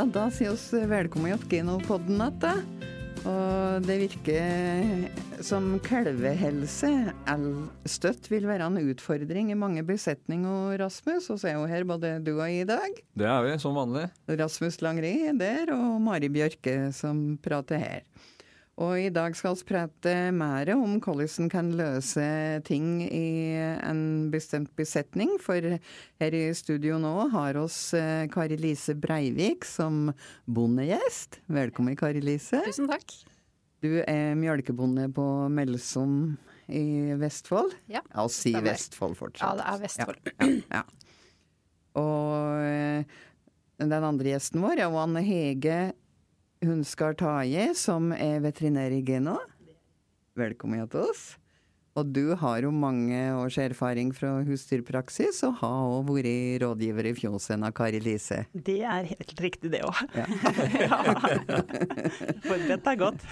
Ja, da sier oss velkommen til Genopodden igjen. Og det virker som kalvehelse støtt vil være en utfordring i mange besetninger, Rasmus. Og så er jo her både du og jeg i dag. Det er vi, som vanlig. Rasmus Langri er der, og Mari Bjørke som prater her. Og i dag skal vi prate mer om hvordan en kan løse ting i en bestemt besetning. For her i studio nå har oss eh, Kari Lise Breivik som bondegjest. Velkommen, Kari Lise. Tusen takk. Du er mjølkebonde på Melsom i Vestfold? Ja. Ja, si Vestfold fortsatt. Ja, det er Vestfold. Ja, ja, ja. Og eh, den andre gjesten vår er Anne Hege Hunskar Taje, som er veterinær i Geno. Velkommen til oss. Og du har jo mange års erfaring fra husdyrpraksis, og har òg vært rådgiver i Fjåsen av Kari Lise. Det er helt riktig, det òg. Ja. Forberedt deg godt.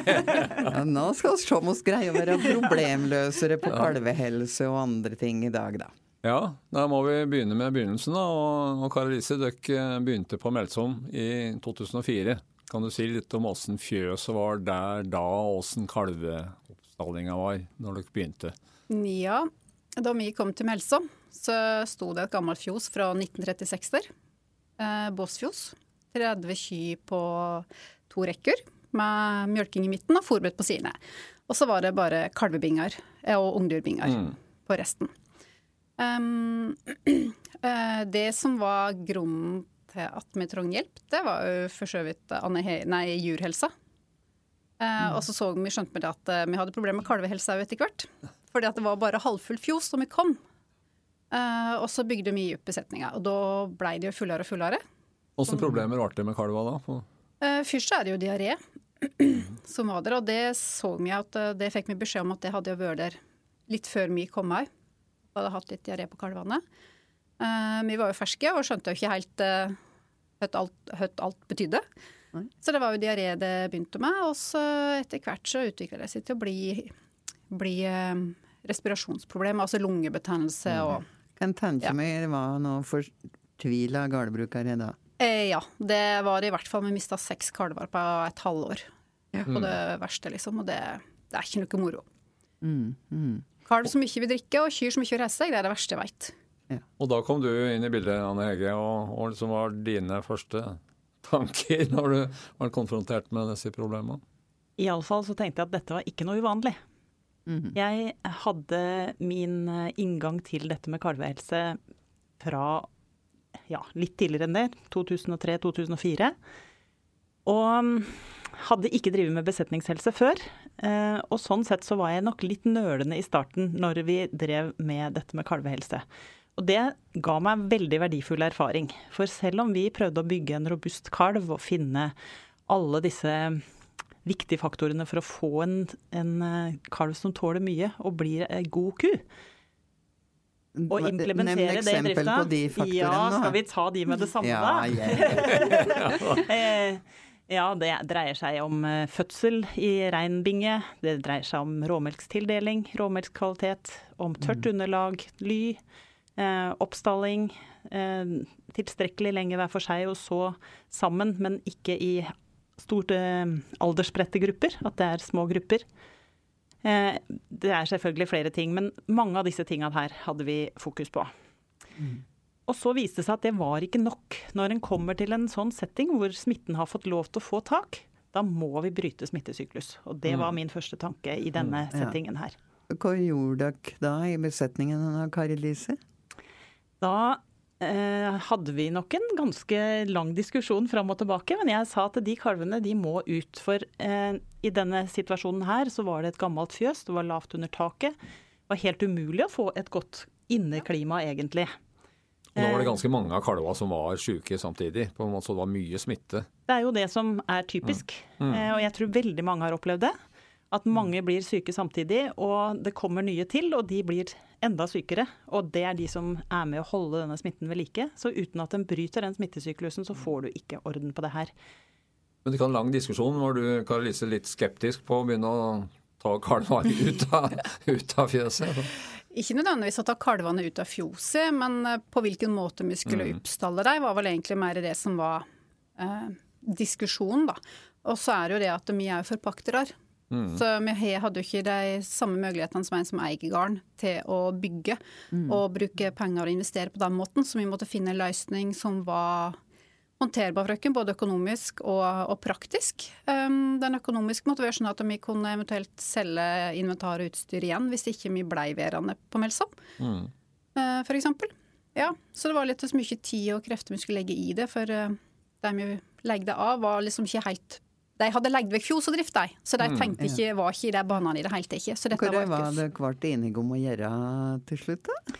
ja, nå skal vi se om vi greier å være problemløsere på kalvehelse og andre ting i dag, da. Ja, da må vi begynne med begynnelsen. da, og, og Kari Lise, dere begynte på Melsom i 2004. Kan du si litt om åssen fjøset var der da, og åssen kalveoppstallinga var når dere begynte? Ja, da vi kom til Melsom, så sto det et gammelt fjos fra 1936 der. Eh, Båsfjos. 30 ky på to rekker med mjølking i midten og fòrbrett på sidene. Og så var det bare kalvebinger og ungdyrbinger mm. på resten. Um, det som var grunnen at vi trengte hjelp, det var jo for så vidt nei, jurhelsa. Eh, mm. Og så så vi, skjønte vi at eh, vi hadde problemer med kalvehelsa etter hvert. Fordi at det var bare halvfull fjos da vi kom. Eh, og så bygde vi opp besetninga. Og da blei det jo fullere og fullere. Hvilke problemer ble det med kalva da? Eh, først er det jo diaré som var der, og det så vi at det fikk vi beskjed om at det hadde jo vært der litt før vi kom her. Vi hadde hatt litt diaré på kalvene. Uh, vi var jo ferske og skjønte jo ikke helt uh, hva alt, alt, betydde. Nei. Så det var jo diaré det begynte med, og så etter hvert så utvikla det seg til å bli, bli respirasjonsproblem, altså lungebetennelse mm. og Kan tenke ja. meg det var noe fortvila gårdbrukere da. Eh, ja, det var i hvert fall. Vi mista seks kalver på et halvår. Ja. På det mm. verste, liksom. Og det, det, er ikke noe moro. Mm, mm. Kalv som ikke vil drikke, og kyr som ikke vil reise seg, det er det verste jeg veit. Ja. Og da kom du inn i bildet, Anne Hege, og, og liksom var dine første tanker når du var konfrontert med disse problemene? Iallfall så tenkte jeg at dette var ikke noe uvanlig. Mm -hmm. Jeg hadde min eh, inngang til dette med kalvehelse fra ja, litt tidligere enn det, 2003-2004. Og mm, hadde ikke drevet med besetningshelse før. Eh, og sånn sett så var jeg nok litt nølende i starten når vi drev med dette med kalvehelse. Og det ga meg veldig verdifull erfaring. For selv om vi prøvde å bygge en robust kalv og finne alle disse viktige faktorene for å få en, en eh, kalv som tåler mye og blir ei god ku, og implementere det i drifta. På de faktorene, ja, skal vi ta de med det samme, da? Ja, yeah. ja, det dreier seg om eh, fødsel i reinbinge. Det dreier seg om råmelkstildeling, råmelkskvalitet, om tørt mm. underlag, ly. Eh, oppstalling eh, tilstrekkelig lenge hver for seg, og så sammen, men ikke i stort eh, aldersspredte grupper. At det er små grupper. Eh, det er selvfølgelig flere ting, men mange av disse tingene her hadde vi fokus på. Mm. Og så viste det seg at det var ikke nok. Når en kommer til en sånn setting hvor smitten har fått lov til å få tak, da må vi bryte smittesyklus. Og det var mm. min første tanke i denne mm, settingen her. Hva gjorde dere da i besetningen av Kari Lise? Da eh, hadde vi nok en ganske lang diskusjon fram og tilbake, men jeg sa at de kalvene de må ut. For eh, i denne situasjonen her så var det et gammelt fjøs, det var lavt under taket. Det var helt umulig å få et godt inneklima, egentlig. Og da var det eh, ganske mange av kalva som var syke samtidig, på en måte, så det var mye smitte. Det er jo det som er typisk, mm. Mm. Eh, og jeg tror veldig mange har opplevd det. At mange blir syke samtidig, og det kommer nye til, og de blir enda sykere. Og det er de som er med å holde denne smitten ved like. Så uten at den bryter den smittesyklusen, så får du ikke orden på det her. Men det kan en lang diskusjon. Var du Karoline, litt skeptisk på å begynne å ta kalvene ut av, ut av fjøset? Ikke nødvendigvis å ta kalvene ut av fjoset, men eh, på hvilken måte vi skulle mm. oppstalle dem, var vel egentlig mer det som var eh, diskusjonen, da. Og så er det jo det at vi er forpaktere. Mm. Så vi hadde jo ikke de samme mulighetene som en som eier gården, til å bygge mm. og bruke penger og investere på den måten. Så vi måtte finne en løsning som var håndterbar for oss, både økonomisk og, og praktisk. Um, den økonomiske måtte være sånn at vi kunne eventuelt selge inventar og utstyr igjen hvis ikke vi blei værende på Melsom, mm. uh, f.eks. Ja, så det var litt så mye tid og krefter vi skulle legge i det, for uh, de vi legde av, var liksom ikke helt de hadde lagt vekk fjosdrift, de. Så de mm, tenkte ikke, var ikke i de banene i det hele tatt. Hva var, var det ble enige om å gjøre til slutt, da?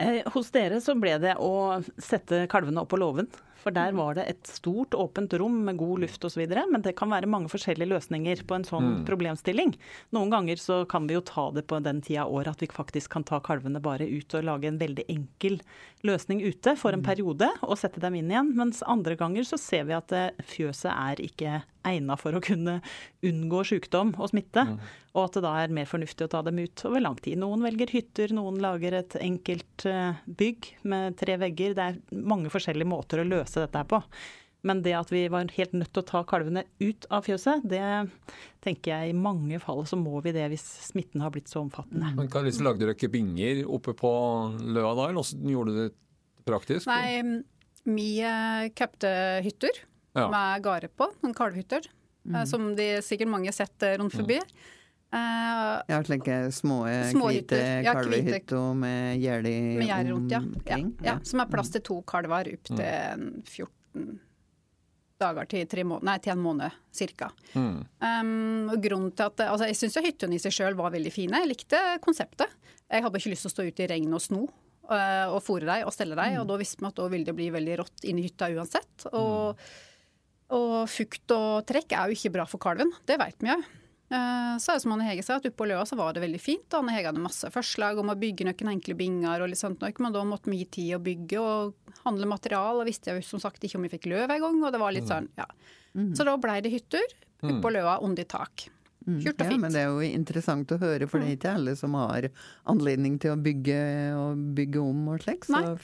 Eh, hos dere så ble det å sette kalvene opp på låven. For der var det et stort, åpent rom med god luft osv. Men det kan være mange forskjellige løsninger på en sånn mm. problemstilling. Noen ganger så kan vi jo ta det på den tida av året at vi faktisk kan ta kalvene bare ut og lage en veldig enkel løsning ute for en mm. periode og sette dem inn igjen. Mens andre ganger så ser vi at eh, fjøset er ikke egna for å kunne unngå sykdom og smitte. Mm. Og at det da er mer fornuftig å ta dem ut over lang tid. Noen velger hytter, noen lager et enkelt eh, bygg med tre vegger. Det er mange forskjellige måter å løse dette her på. Men det at vi var helt nødt til å ta kalvene ut av fjøset, det tenker jeg i mange fall så må vi det hvis smitten har blitt så omfattende. Men kan liksom Lagde dere ikke binger oppe på løa da, eller hvordan gjorde dere det praktisk? Nei, vi eh, kjøpte hytter ja. med gare på, noen kalvhytter. Eh, mm. Som de sikkert mange har sett eh, rundt forbi. Mm. Uh, ja, slike små, hvite ja, kalvehytter med gjerde rundt. Ja. Ja, ja. Som er plass til to kalver opp til 14 dager til, tre må nei, til en måned ca. Mm. Um, grunnen til at, altså, jeg syns hyttene i seg sjøl var veldig fine. Jeg likte konseptet. Jeg hadde ikke lyst til å stå ute i regn og sno uh, og fòre dem og stelle dem. Mm. Og da visste vi at da ville det bli veldig rått inni hytta uansett. Og mm. Og fukt og trekk er jo ikke bra for kalven, det vet vi jo. Eh, så er det som Anne Hege sa, at oppe på Løa så var det veldig fint. Anne Hege hadde masse forslag om å bygge noen enkle binger og litt sånt nok, men da måtte vi gi tid å bygge og handle material, og visste jeg som sagt ikke om vi fikk løv engang. og det var litt mm. sånn, ja. Mm. Så da blei det hytter oppe på mm. Løa under tak. Kjurt og fint. Ja, men det er jo interessant å høre, for det er ikke alle som har anledning til å bygge og bygge om og slik, så Nei.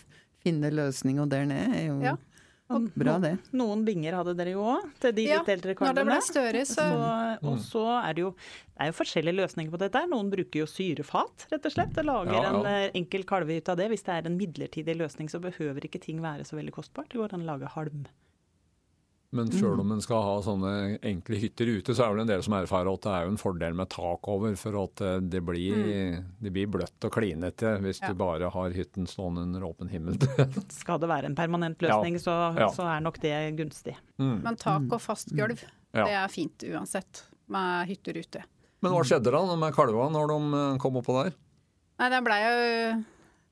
finne løsninger der nede er jo ja. Og Bra det. Noen binger hadde dere jo òg, til de ja, litt eldre det ble større, så... så Og så er det jo det er jo forskjellige løsninger på dette. Noen bruker jo syrefat, rett og slett. Og lager ja, ja. en enkel enkel kalvehytte av det. Hvis det er en midlertidig løsning, så behøver ikke ting være så veldig kostbart. Det går an å lage halm. Men sjøl om en skal ha sånne enkle hytter ute, så er det en del som erfarer at det er jo en fordel med tak over, for at eh, det blir, mm. det blir bløtt og klinete hvis ja. du bare har hytten stående under åpen himmel. skal det være en permanent løsning, ja. Så, ja. så, er nok det gunstig. Mm. Men tak og fast gulv, det er fint uansett med hytter ute. Men hva skjedde da med kalvene når de eh, kom oppå der? Nei, det blei jo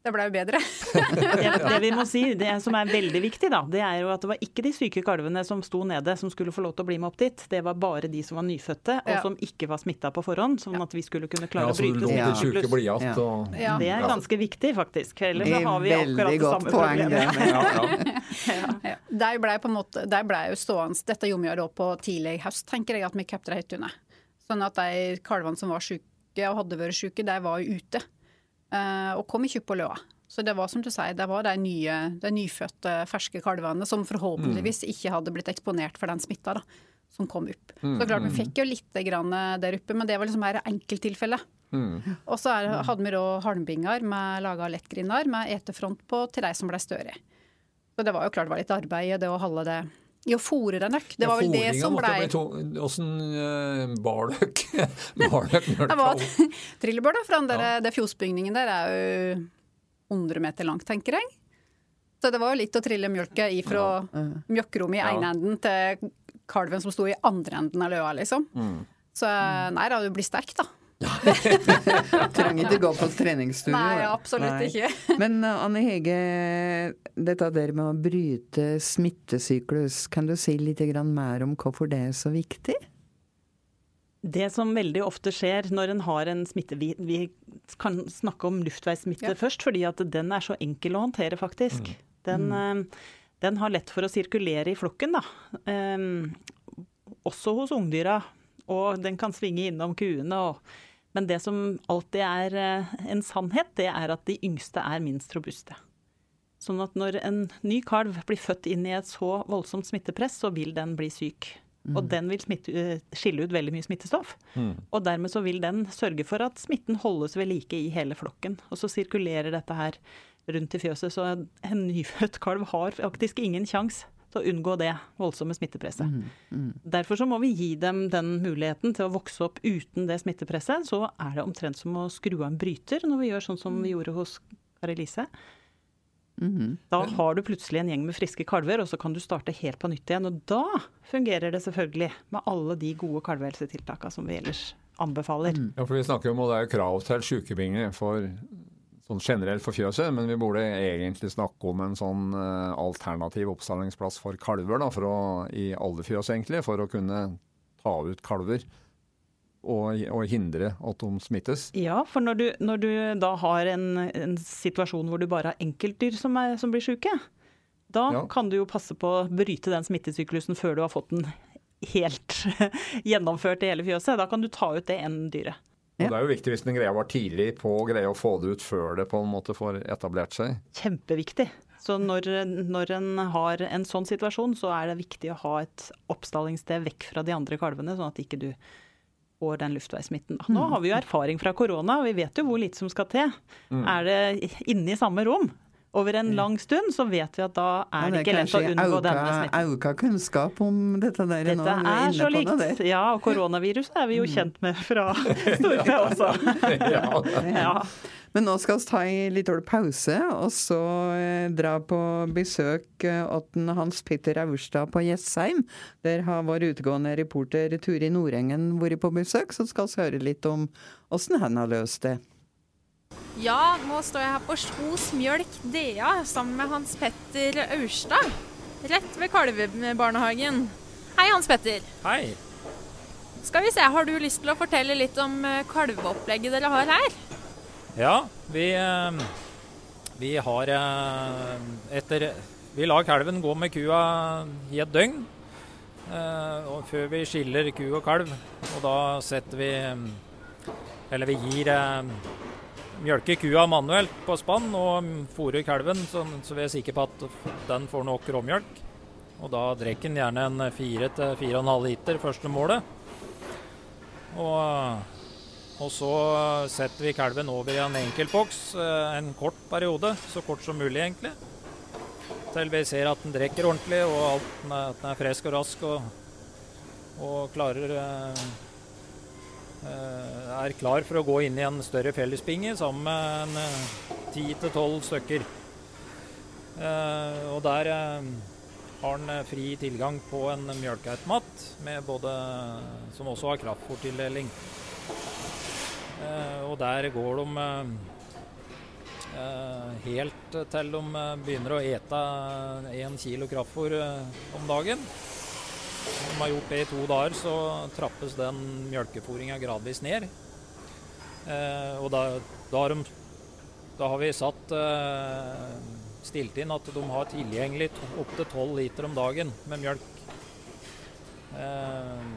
det ble jo bedre. det, det, vi må si, det som er veldig viktig, da, det er jo at det var ikke de syke kalvene som sto nede som skulle få lov til å bli med opp dit. Det var bare de som var nyfødte og ja. som ikke var smitta på forhånd. Sånn at vi skulle kunne klare ja, å bryte. Ja. Og... Ja. Det er ganske viktig, faktisk. Ellers så har vi akkurat det samme problemet. De blei på en måte, der ble jo stående Dette gjorde vi jo da på tidlig høst, tenker jeg, at vi kapte de hyttene. Sånn at de kalvene som var syke og hadde vært syke, de var jo ute. Eh, og kom ikke på løa. Så det var som du sier, det var de, nye, de nyfødte, ferske kalvene som forhåpentligvis mm. ikke hadde blitt eksponert for den smitta som kom opp. Mm. Så klart, Vi mm. fikk jo litt der oppe, men det var liksom mer enkelttilfelle. Mm. Og så hadde vi da halmbinger med laga lettgrinder med etefront på til de som ble større. Så det var jo klart det var litt arbeid det å holde det i å fòre den økk. Det var vel det som blei Åssen bar dere mjølka? Trillebør, da. For den ja. det fjosbygningen der er jo 100 meter langt, tenker jeg. Så det var jo litt å trille mjølka ifra ja. mjøkkerommet i ene enden til kalven som sto i andre enden av løa, liksom. Mm. Så nei da, du blir sterk, da. Trenger ikke gå på treningsstudio. Nei, absolutt Nei. ikke. Men uh, Anne Hege, dette der med å bryte smittesyklus, kan du si litt mer om hvorfor det er så viktig? Det som veldig ofte skjer når en har en smitte Vi, vi kan snakke om luftveissmitte ja. først, fordi at den er så enkel å håndtere, faktisk. Mm. Den, mm. Uh, den, har lett for å sirkulere i flokken, da. Um, også hos ungdyra. Og den kan svinge innom kuene. og men det som alltid er eh, en sannhet, det er at de yngste er minst robuste. Sånn at når en ny kalv blir født inn i et så voldsomt smittepress, så vil den bli syk. Mm. Og den vil smitte, eh, skille ut veldig mye smittestoff. Mm. Og dermed så vil den sørge for at smitten holdes ved like i hele flokken. Og så sirkulerer dette her rundt i fjøset. Så en nyfødt kalv har faktisk ingen sjanse til å unngå det voldsomme smittepresset. Mm, mm. Derfor så må vi gi dem den muligheten til å vokse opp uten det smittepresset. Så er det omtrent som å skru av en bryter når vi gjør sånn som vi gjorde hos Kari Lise. Mm. Da har du plutselig en gjeng med friske kalver, og så kan du starte helt på nytt igjen. Og da fungerer det selvfølgelig med alle de gode kalvehelsetiltakene som vi ellers anbefaler. Mm. Ja, for Vi snakker om og det er krav til sykebinger for sånn generelt for fjøset, men vi burde egentlig snakke om en sånn uh, alternativ oppstallingsplass for kalver da, for å, i alle fjøs, egentlig, for å kunne ta ut kalver og, og, hindre at de smittes. Ja, for når du, når du da har en, en, situasjon hvor du bare har enkeltdyr som, er, som blir syke, da ja. kan du jo passe på å bryte den smittesyklusen før du har fått den helt gjennomført i hele fjøset. Da kan du ta ut det ene dyret. Ja. Det er jo viktig hvis den greia var tidlig på å greie å få det ut før det på en måte får etablert seg. Kjempeviktig. Så når, når en har en sånn situasjon, så er det viktig å ha et oppstallingssted vekk fra de andre kalvene, sånn at ikke du får den luftveissmitten. Nå mm. har vi jo erfaring fra korona, og vi vet jo hvor lite som skal til. Mm. Er det inne i samme rom, over en lang stund, så vet vi at da er det, ikke lett å unngå auka, denne smitten. Auka kunnskap om dette der dette nå. Dette er så likt. Ja, og koronaviruset er vi jo mm. kjent med fra storfe også. ja. ja. Men nå skal vi ta en liten pause, og så eh, dra på besøk eh, til Hans Petter Aurstad på Jessheim. Der har vår utegående reporter Turi Nordengen vært på besøk, så skal vi høre litt om åssen han har løst det. Ja, nå står jeg her på Skos Mjølk DA sammen med Hans Petter Aurstad. Rett ved kalvebarnehagen. Hei, Hans Petter. Hei. Skal vi se, Har du lyst til å fortelle litt om eh, kalveopplegget dere har her? Ja, vi, eh, vi har eh, etter Vi lar kalven gå med kua i et døgn. Og før vi skiller ku og kalv. Og da setter vi Eller vi gir mjølker kua manuelt på spann og fôrer kalven, så, så vi er sikre på at den får nok råmjølk. Og da drikker den gjerne en 4-4,5 liter første målet. Og, og, så setter vi kalven over i en enkeltboks eh, en kort periode, så kort som mulig egentlig. Til vi ser at den drikker ordentlig og at den er frisk og rask og, og klarer Eh, er klar for å gå inn i en større fellesbinge sammen med eh, ti-tolv stykker. Eh, og der har han fri tilgang på en mjølkeautomat som også har kraftfòrtildeling. Og der går de helt til de begynner å ete én kilo kraftfôr om dagen. Når de har gjort det i to dager, så trappes den mjølkefòringa gradvis ned. Eh, og da, da, har de, da, har vi satt eh, stilt inn at de har tilgjengelig opptil 12 liter om dagen med mjølk. Eh,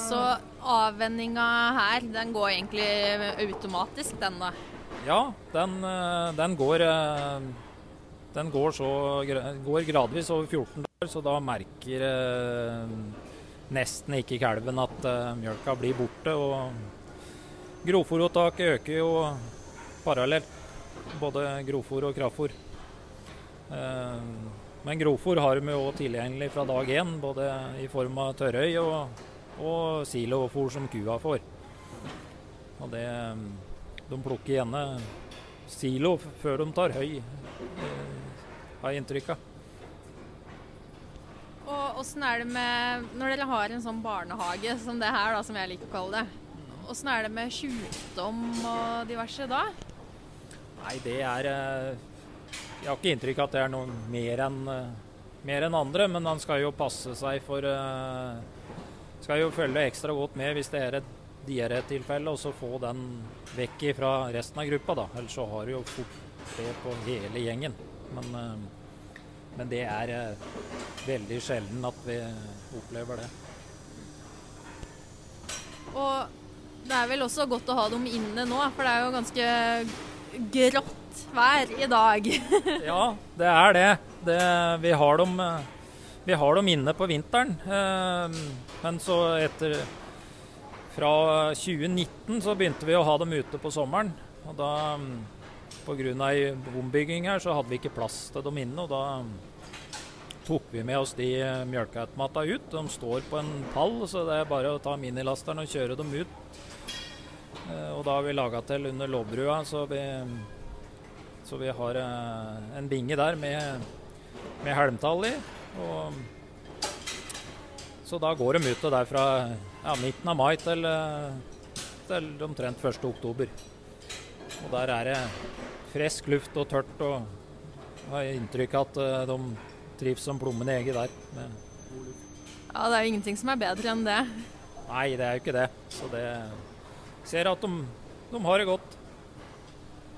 så avvenninga her, den går egentlig automatisk, den da? Ja, den, eh, den går eh, den går, så, går gradvis over 14 dager, så da merker eh, nesten ikke kalven at eh, mjølka blir borte. og Grovfòropptaket øker jo parallelt, både grovfòr og kraftfòr. Eh, men grovfòr har vi jo tilgjengelig fra dag én, både i form av tørrøy og, og silofòr som kua får. Og det, de plukker gjerne silo før de tar høy har jeg inntrykk av. Og åssen er det med Når dere har en sånn barnehage som det her, da, som jeg liker å kalle det. Åssen er det med sjukdom og diverse da? Nei, det er eh, Jeg har ikke inntrykk av at det er noe mer enn eh, enn andre, men han skal jo passe seg for uh, Skal jo følge ekstra godt med hvis det er et diaré-tilfelle, og så få den vekk fra resten av gruppa, da. Ellers så har du jo fort det på hele gjengen. Men, eh, men det er eh, veldig sjelden at vi opplever det. Og det er vel også godt å ha dem inne nå, for det er jo ganske grått vær i dag. ja, det er det. det vi, har dem, vi har dem inne på vinteren. Men så etter Fra 2019 så begynte vi å ha dem ute på sommeren. Og da Pga. ombygging her så hadde vi ikke plass til dem inne. og da tok vi med oss de mjølkeautomatene ut. De står på en pall, så det er bare å ta minilasteren og kjøre dem ut. Eh, og da har vi laga til under låvbrua, så så vi har eh, en binge der med, med helmtall i. Og, så da går de ut der fra ja, midten av mai til, eh, til omtrent 1. oktober. Og der er det frisk luft og tørt. og jeg har inntrykk av at de trives som plommen i egget der. ja, det er jo ingenting som er bedre enn det. Nei, det er jo ikke det. Så det ser at de, de har det godt.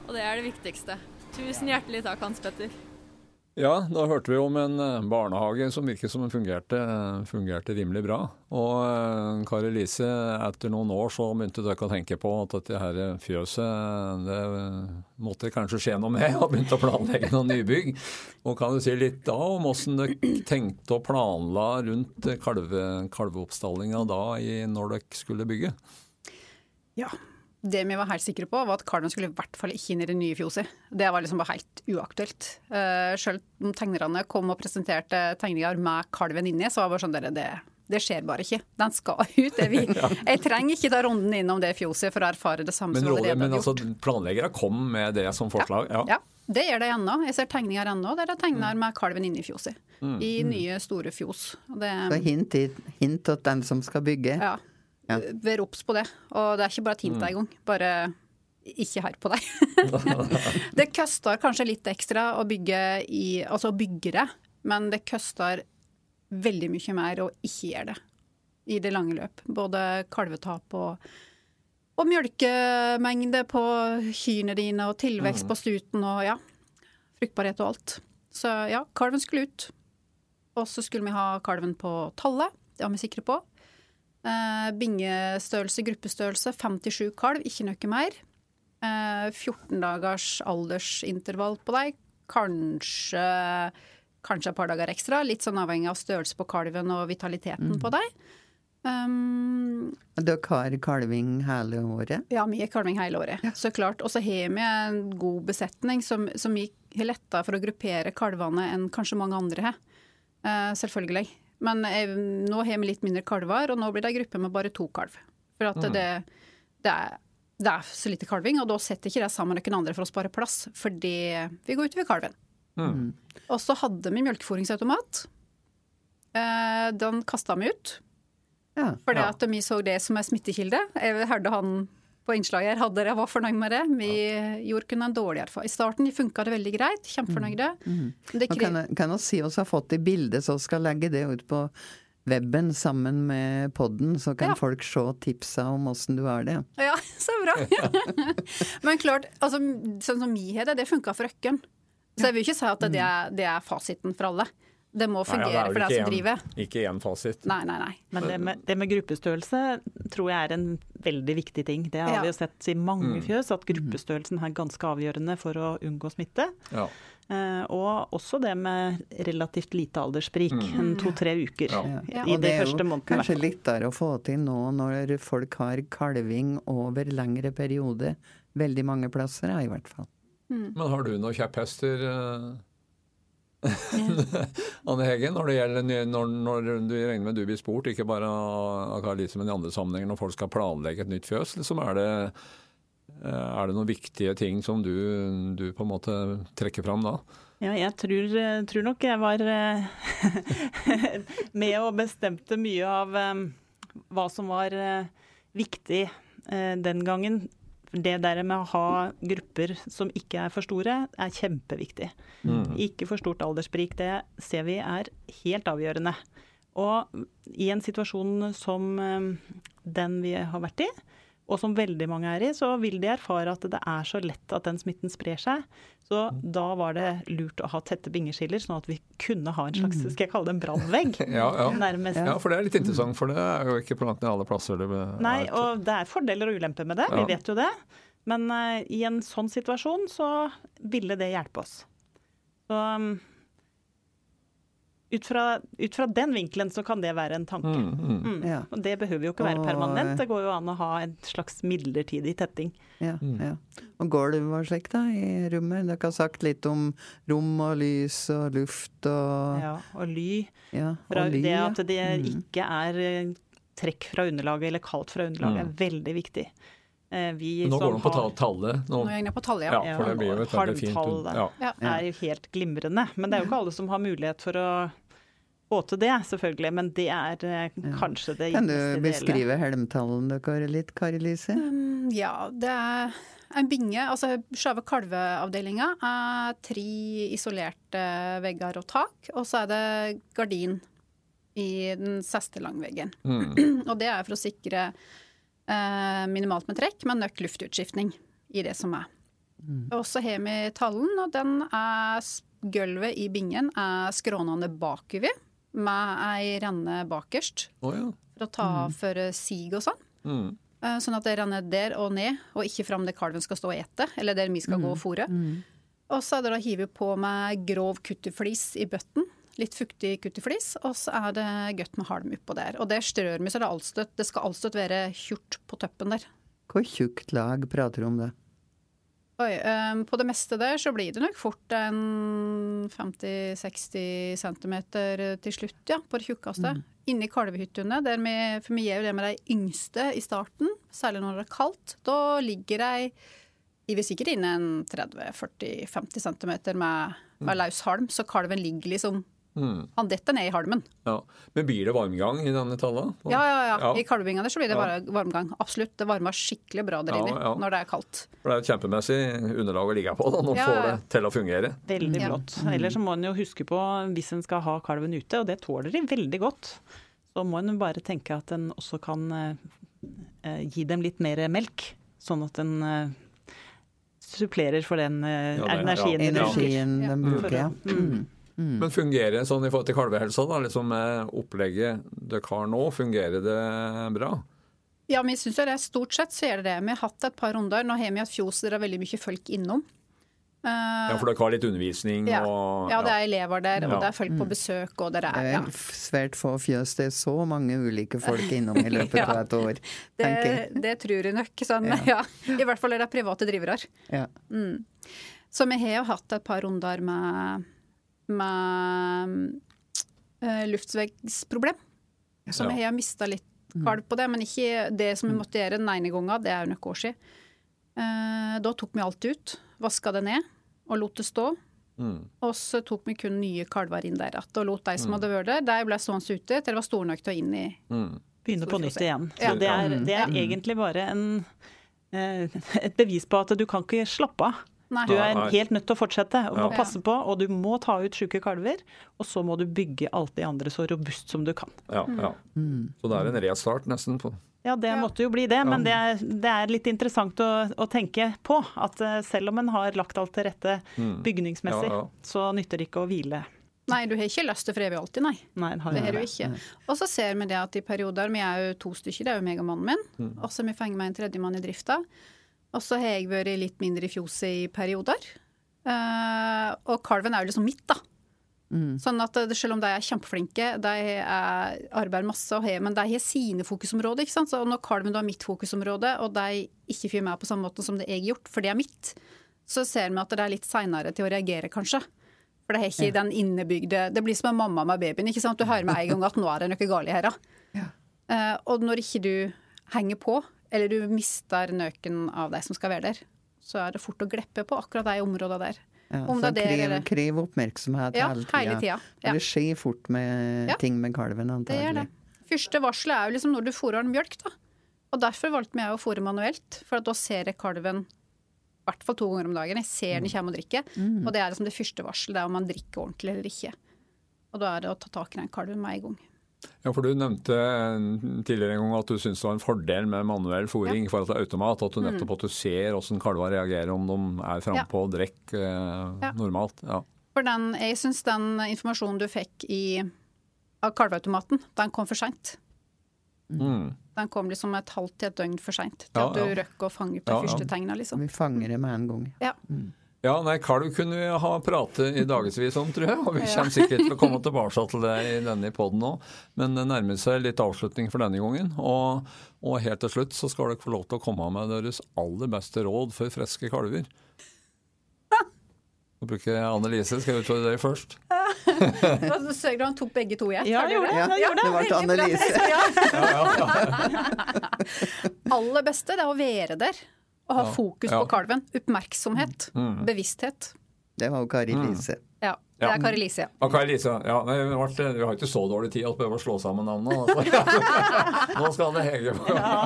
Og det er det viktigste. Tusen hjertelig takk, Hans Petter. Ja, da hørte vi om en eh, barnehage som virket som fungerte, fungerte rimelig bra. Og uh, Kari Lise, etter noen år så begynte dere å tenke på at dette her fjøset det måtte kanskje skje noe med, og begynte å planlegge noen nybygg. Og kan du si litt da om hvordan dere tenkte og planla rundt kalve, kalveoppstallinga da i, når dere skulle bygge? Ja, det vi var helt sikre på, var at kalven skulle i hvert fall ikke inn i det nye fjoset. Det var liksom bare helt uaktuelt. Uh, selv om tegnerne kom og presenterte tegninger med kalven inni, så var det bare sånn det, det skjer bare ikke. Den skal ut. Vi, jeg trenger ikke ta runden innom det fjoset for å erfare det samme men, som allerede men, altså, Planleggere kom med det som forslag? Ja, ja. det gjør det ennå. Jeg ser tegninger ennå der det er tegner mm. med kalven inni fjoset. Mm. I mm. nye, store fjos. Det, så hint, hint til den som skal bygge. Ja. Ja. Vær obs på det. Og det er ikke bare et hint mm. engang. Bare ikke her på deg. det koster kanskje litt ekstra å bygge i Altså å bygge det, men det koster veldig mye mer å ikke gjøre det i det lange løp. Både kalvetap og, og mjølkemengde på kyrne dine, og tilvekst mm. på stuten og ja, fruktbarhet og alt. Så ja, kalven skulle ut. Og så skulle vi ha kalven på tallet, det var vi sikre på. Eh, bingestørrelse, gruppestørrelse, 57 kalv, ikke noe mer. Eh, 14 dagers aldersintervall på deg. Kanskje, kanskje et par dager ekstra. Litt sånn avhengig av størrelse på kalven og vitaliteten mm. på deg. Um, Dere har kalving hele året? Ja, vi har kalving hele året. Ja. Så klart. Og så har vi en god besetning som, som har letta for å gruppere kalvene enn kanskje mange andre har. Uh, selvfølgelig. Men jeg, eh, nå har vi litt mindre kalver, og nå blir det ei gruppe med bare to kalv. For at mm. det, det, er, det, er, så lite kalving, og da setter ikke det sammen med noen andre for å spare plass, fordi vi går utover kalven. Mm. Og så hadde vi melkeforingsautomat. Eh, den kasta vi ut. Ja, fordi ja. at vi så det som en smittekilde. Jeg hørte han på innslaget her hadde jeg var fornøyd med det. Vi ja. gjorde kun en dårlig erfaring. I starten funka det veldig greit, kjempefornøyde. Mm. Mm. Kan, kan jeg si oss har fått i bildet, så skal legge det ut på weben sammen med podden, så kan ja. folk se tipsa om åssen du har det. Ja, så bra. Men klart, altså, sånn som vi har det, det funka for Røkken. Så jeg vil ikke si at det er, det er fasiten for alle. Det må fungere nei, ja, det for deg som driver. Ikke én fasit. Nei, nei, nei. Men det med, det med, gruppestørrelse tror jeg er en veldig viktig ting. Det har ja. vi jo sett i mange mm. fjøs, at gruppestørrelsen er ganske avgjørende for å unngå smitte. Ja. Eh, og også det med relativt lite alderssprik, mm. to-tre uker ja. i de første månedene. Det er jo kanskje lettere å få til nå når folk har kalving over lengre periode. Veldig mange plasser, i hvert fall. Mm. Men har du noen kjepphester? Uh Anne Hege, når gjelder når, når du regner med du blir spurt, ikke bare av Kari Lise, men i andre sammenhenger, når folk skal planlegge et nytt fjøs, liksom er det eh, er det noen viktige ting som du, du, på en måte trekker fram da? Ja, jeg tror, tror nok jeg var eh, med og bestemte mye av eh, hva som var viktig den gangen det der med å ha grupper som ikke er for store, er kjempeviktig. Mm. Ikke for stort alderssprik. Det ser vi er helt avgjørende. Og i en situasjon som eh, den vi har vært i, og som veldig mange er i, så vil de erfare at det er så lett at den smitten sprer seg. Så da var det lurt å ha tette bingeskiller, sånn at vi kunne ha en slags mm. skal jeg kalle det en brannvegg. ja, ja. ja, for det er litt interessant, for det er jo ikke på langt nær alle plasser det Nei, og det er fordeler og ulemper med det, vi vet jo det. Men uh, i en sånn situasjon så ville det hjelpe oss. Så um, ut fra, ut fra, den vinkelen så kan det være en tanke. Mm, mm. Mm. Ja. Og det behøver jo ikke være permanent, det går jo an å ha en slags midlertidig tetting. Ja, mm. ja. Og gulv og slik da, i rommet? Dere har sagt litt om rom og lys og luft og Ja, og ly. Ja, og fra ly, det at det mm. ikke er eh, trekk fra underlaget eller kaldt fra underlaget, er mm. veldig viktig. Eh, vi nå går det på har... tallet. Nå, nå er jeg på tallet, ja. ja for det blir jo et veldig fint ja. er jo helt glimrende. Men det er jo ikke alle som har mulighet for å få til det, selvfølgelig. Men det er eh, kanskje det Kan du beskrive helmtallen dere litt, Kari Lise? Um, ja, det er en binge. Altså selve kalveavdelinga er tre isolerte vegger og tak. Og så er det gardin i den siste langveggen. Mm. og det er for å sikre eh, minimalt med trekk, men nok luftutskiftning i det som er. Mm. Og så har vi tallen, og den er Gulvet i bingen er skrånende bakover med ei renne bakerst. Oh, ja. For å ta mm. for sig og sånn. Mm. Eh, sånn at det renner der og ned, og ikke fram der kalven skal stå og ete, eller der vi skal mm. gå og fôre. Mm. Og så er det å hive på med grov kutteflis i bøtten. Litt fuktig kutteflis, og så er det godt med halm oppå der. Og det strør vi så det, allstøtt, det skal allstøtt være tjort på toppen der. Hvor tjukt lag prater du om det? Oi, um, på det meste der så blir det nok fort en 50-60 cm til slutt, ja. På det tjukkeste. Mm. Inni kalvehyttene, for vi gjør jo det med de yngste i starten, særlig når det er kaldt. Da ligger de hiver sikkert inne en 30-40-50 cm med, med løs halm, så kalven ligger liksom Mm. Han detter ned i halmen. Ja. Men blir det varmgang i denne tallet? Ja, ja, ja, ja. I kalvingene så blir det bare varmgang. Absolutt. Det varmer skikkelig bra der inne når det er kaldt. For Det er et kjempemessig underlag å ligge på da, når man får det til å fungere. Veldig blått. Mm. Ellers må en jo huske på, hvis en skal ha kalven ute, og det tåler de veldig godt, så må en bare tenke at en også kan eh, gi dem litt mer melk. Sånn at en eh, supplerer for den eh, ja, energien, ja. energien den bruker. Ja. Mm. Mm. Men fungerer det sånn i forhold til kalvehelsa, da, liksom opplegget dere har nå, fungerer det bra? Ja, vi syns det. Stort sett så gjør det det. Vi har hatt et par runder. Nå har vi hatt fjos der det er veldig mye folk innom. Uh, ja, for dere har litt undervisning ja. og Ja, det er elever der, og ja. det er folk på mm. besøk, og det er Det er svært få fjøs. Det er så mange ulike folk innom i løpet ja, av et år. Det, det, tror jeg nok. Sånn, ja. I hvert fall er det private drivere. Mm. Så vi har jo hatt et par runder med, med uh, luftveggsproblem. Så jeg har mista litt mm. kalv på det, men ikke det som vi mm. måtte gjøre den ene gangen. Det er jo noen år siden. Uh, da tok vi alt ut vaska det ned og lot det stå. Mm. Og så tok vi kun nye kalver inn der igjen og lot de som mm. hadde vært der, de ble stående ute til de var store nok til å inn i mm. Begynne på nytt igjen. Ja. Det er, det er egentlig bare en, eh, et bevis på at du kan ikke slappe av. Nei. Du er helt nødt til å fortsette og må ja. passe på, og du må ta ut syke kalver. Og så må du bygge alt det andre så robust som du kan. Ja, ja. Mm. Så det er en restart nesten på ja, det måtte jo bli det, men det er, det er litt interessant å, å, tenke på. At eh, selv om en har lagt alt til rette mm. bygningsmessig, så nytter det ikke å hvile. Nei, du har ikke lyst til for evig alltid, nei. nei har det har du ikke. Og så ser vi det at i perioder Vi er jo to stykker, det er jo meg og mannen min. Mm. Og så har vi fengt med en tredjemann i drifta. Og så har jeg vært litt mindre i fjoset i perioder. Uh, og kalven er jo liksom mitt, da. Mm. Sånn at eh, Selv om de er kjempeflinke, de er, arbeider masse, og har, men de har sine fokusområder. ikke sant? Så Når kalven har mitt fokusområde, og de ikke fyrer meg på samme måte som det jeg har gjort, for det er mitt, så ser vi at det er litt seinere til å reagere, kanskje. For det er ikke ja. den innebygde Det blir som en mamma med babyen. ikke sant? Du hører med en gang at nå er det noe galt her. Ja. Uh, og når ikke du henger på, eller du mister nøken av deg som skal være der, så er det fort å glippe på akkurat de områdene der. Ja, Om det krev, eller... krev oppmerksomhet ja, hele tida. Hele tida ja. Det skjer fort med ting med kalven, antagelig. Det det. Første varselet er jo liksom når du fôrer den mjølk, da. Og derfor valgte jeg å fôre manuelt, for da ser jeg kalven i hvert fall to ganger om dagen. Jeg ser den mm. kommer og drikker. Mm. Og det er liksom det første varselet, det er om man drikker ordentlig eller ikke. Og da er det å ta tak i den kalven med en gang. Ja, for Du nevnte tidligere en gang at du syns det var en fordel med manuell fòring ja. i forhold til automat. At du mm. nettopp at du ser hvordan kalver reagerer, om de er frampå og drikker eh, ja. normalt. Ja. For den, Jeg syns den informasjonen du fikk i, av kalveautomaten, den kom for seint. Mm. Den kom liksom et halvt til et døgn for seint til Ja, at du ja. røkker å fange på de Ja, ja. første tegna, liksom. Vi fanger det med en gang. Ja. Ja, nei, kalv kunne vi ha pratet i dagevis om, tror jeg. Og vi kommer sikkert til å komme tilbake til det i denne poden òg. Men det nærmer seg litt avslutning for denne gangen. Og, og helt til slutt så skal dere få lov til å komme med deres aller beste råd for friske kalver. Nå bruker jeg Annelise. Skal jeg utfordre deg først? Sørg han tok begge to i ett. Ja, jeg gjorde det? det. Ja, det ble til Annelise. Aller beste det er å være der og ha fokus ja. på kalven. Oppmerksomhet. Mm. Bevissthet. Det var jo Kari Lise. Ja, det er Kari Lise. ja. Kari Lise. Ja, nei, vi, har ikke så dårlig tid at vi behøver å slå sammen navnene. Altså. Nå skal det henge på. Ja,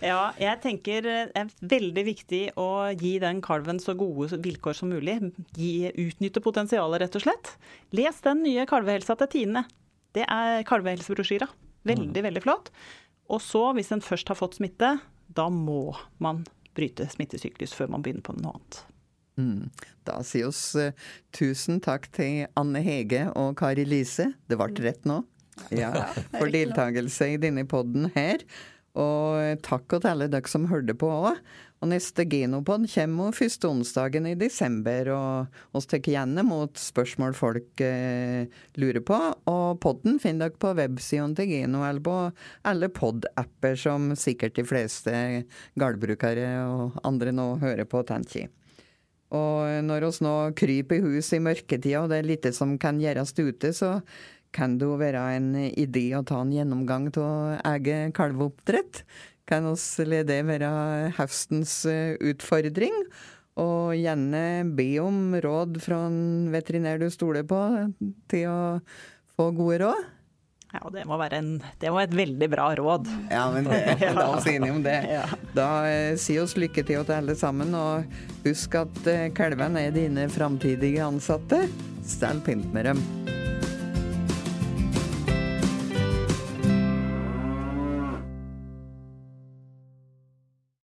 ja, jeg tenker det er veldig viktig å gi den kalven så gode vilkår som mulig. Gi, utnytte potensialet, rett og slett. Les den nye kalvehelsa til Tine. Det er kalvehelsebrosjyra. Veldig, veldig flott. Og så, hvis en først har fått smitte, da må man bryte smittesyklus før man begynner på noe annet. Mm. Da sier oss eh, tusen takk til Anne Hege og Kari Lise. Det ble rett nå. Ja, for deltakelse i denne podden her. Og takk til alle dere som hørte på òg. Og neste Genopod kommer første onsdagen i desember, og vi tar igjen mot spørsmål folk eh, lurer på. Og podden finner dere på websiden til Geno eller på alle pod-apper som sikkert de fleste gårdbrukere og andre nå hører på, tenker. Og når oss nå kryper i hus i mørketida, og det er lite som kan gjøres ute, så kan det jo være en idé å ta en gjennomgang av eget kalveoppdrett. Kan oss det være høstens eh, utfordring? Og gjerne be om råd fra en veterinær du stoler på, til å få gode råd. Ja, det må være en, det var et veldig bra råd. Ja, men det, la oss enige om det. Da eh, si oss lykke til til alle sammen, og husk at eh, kalvene er dine framtidige ansatte. Stell pynt med dem.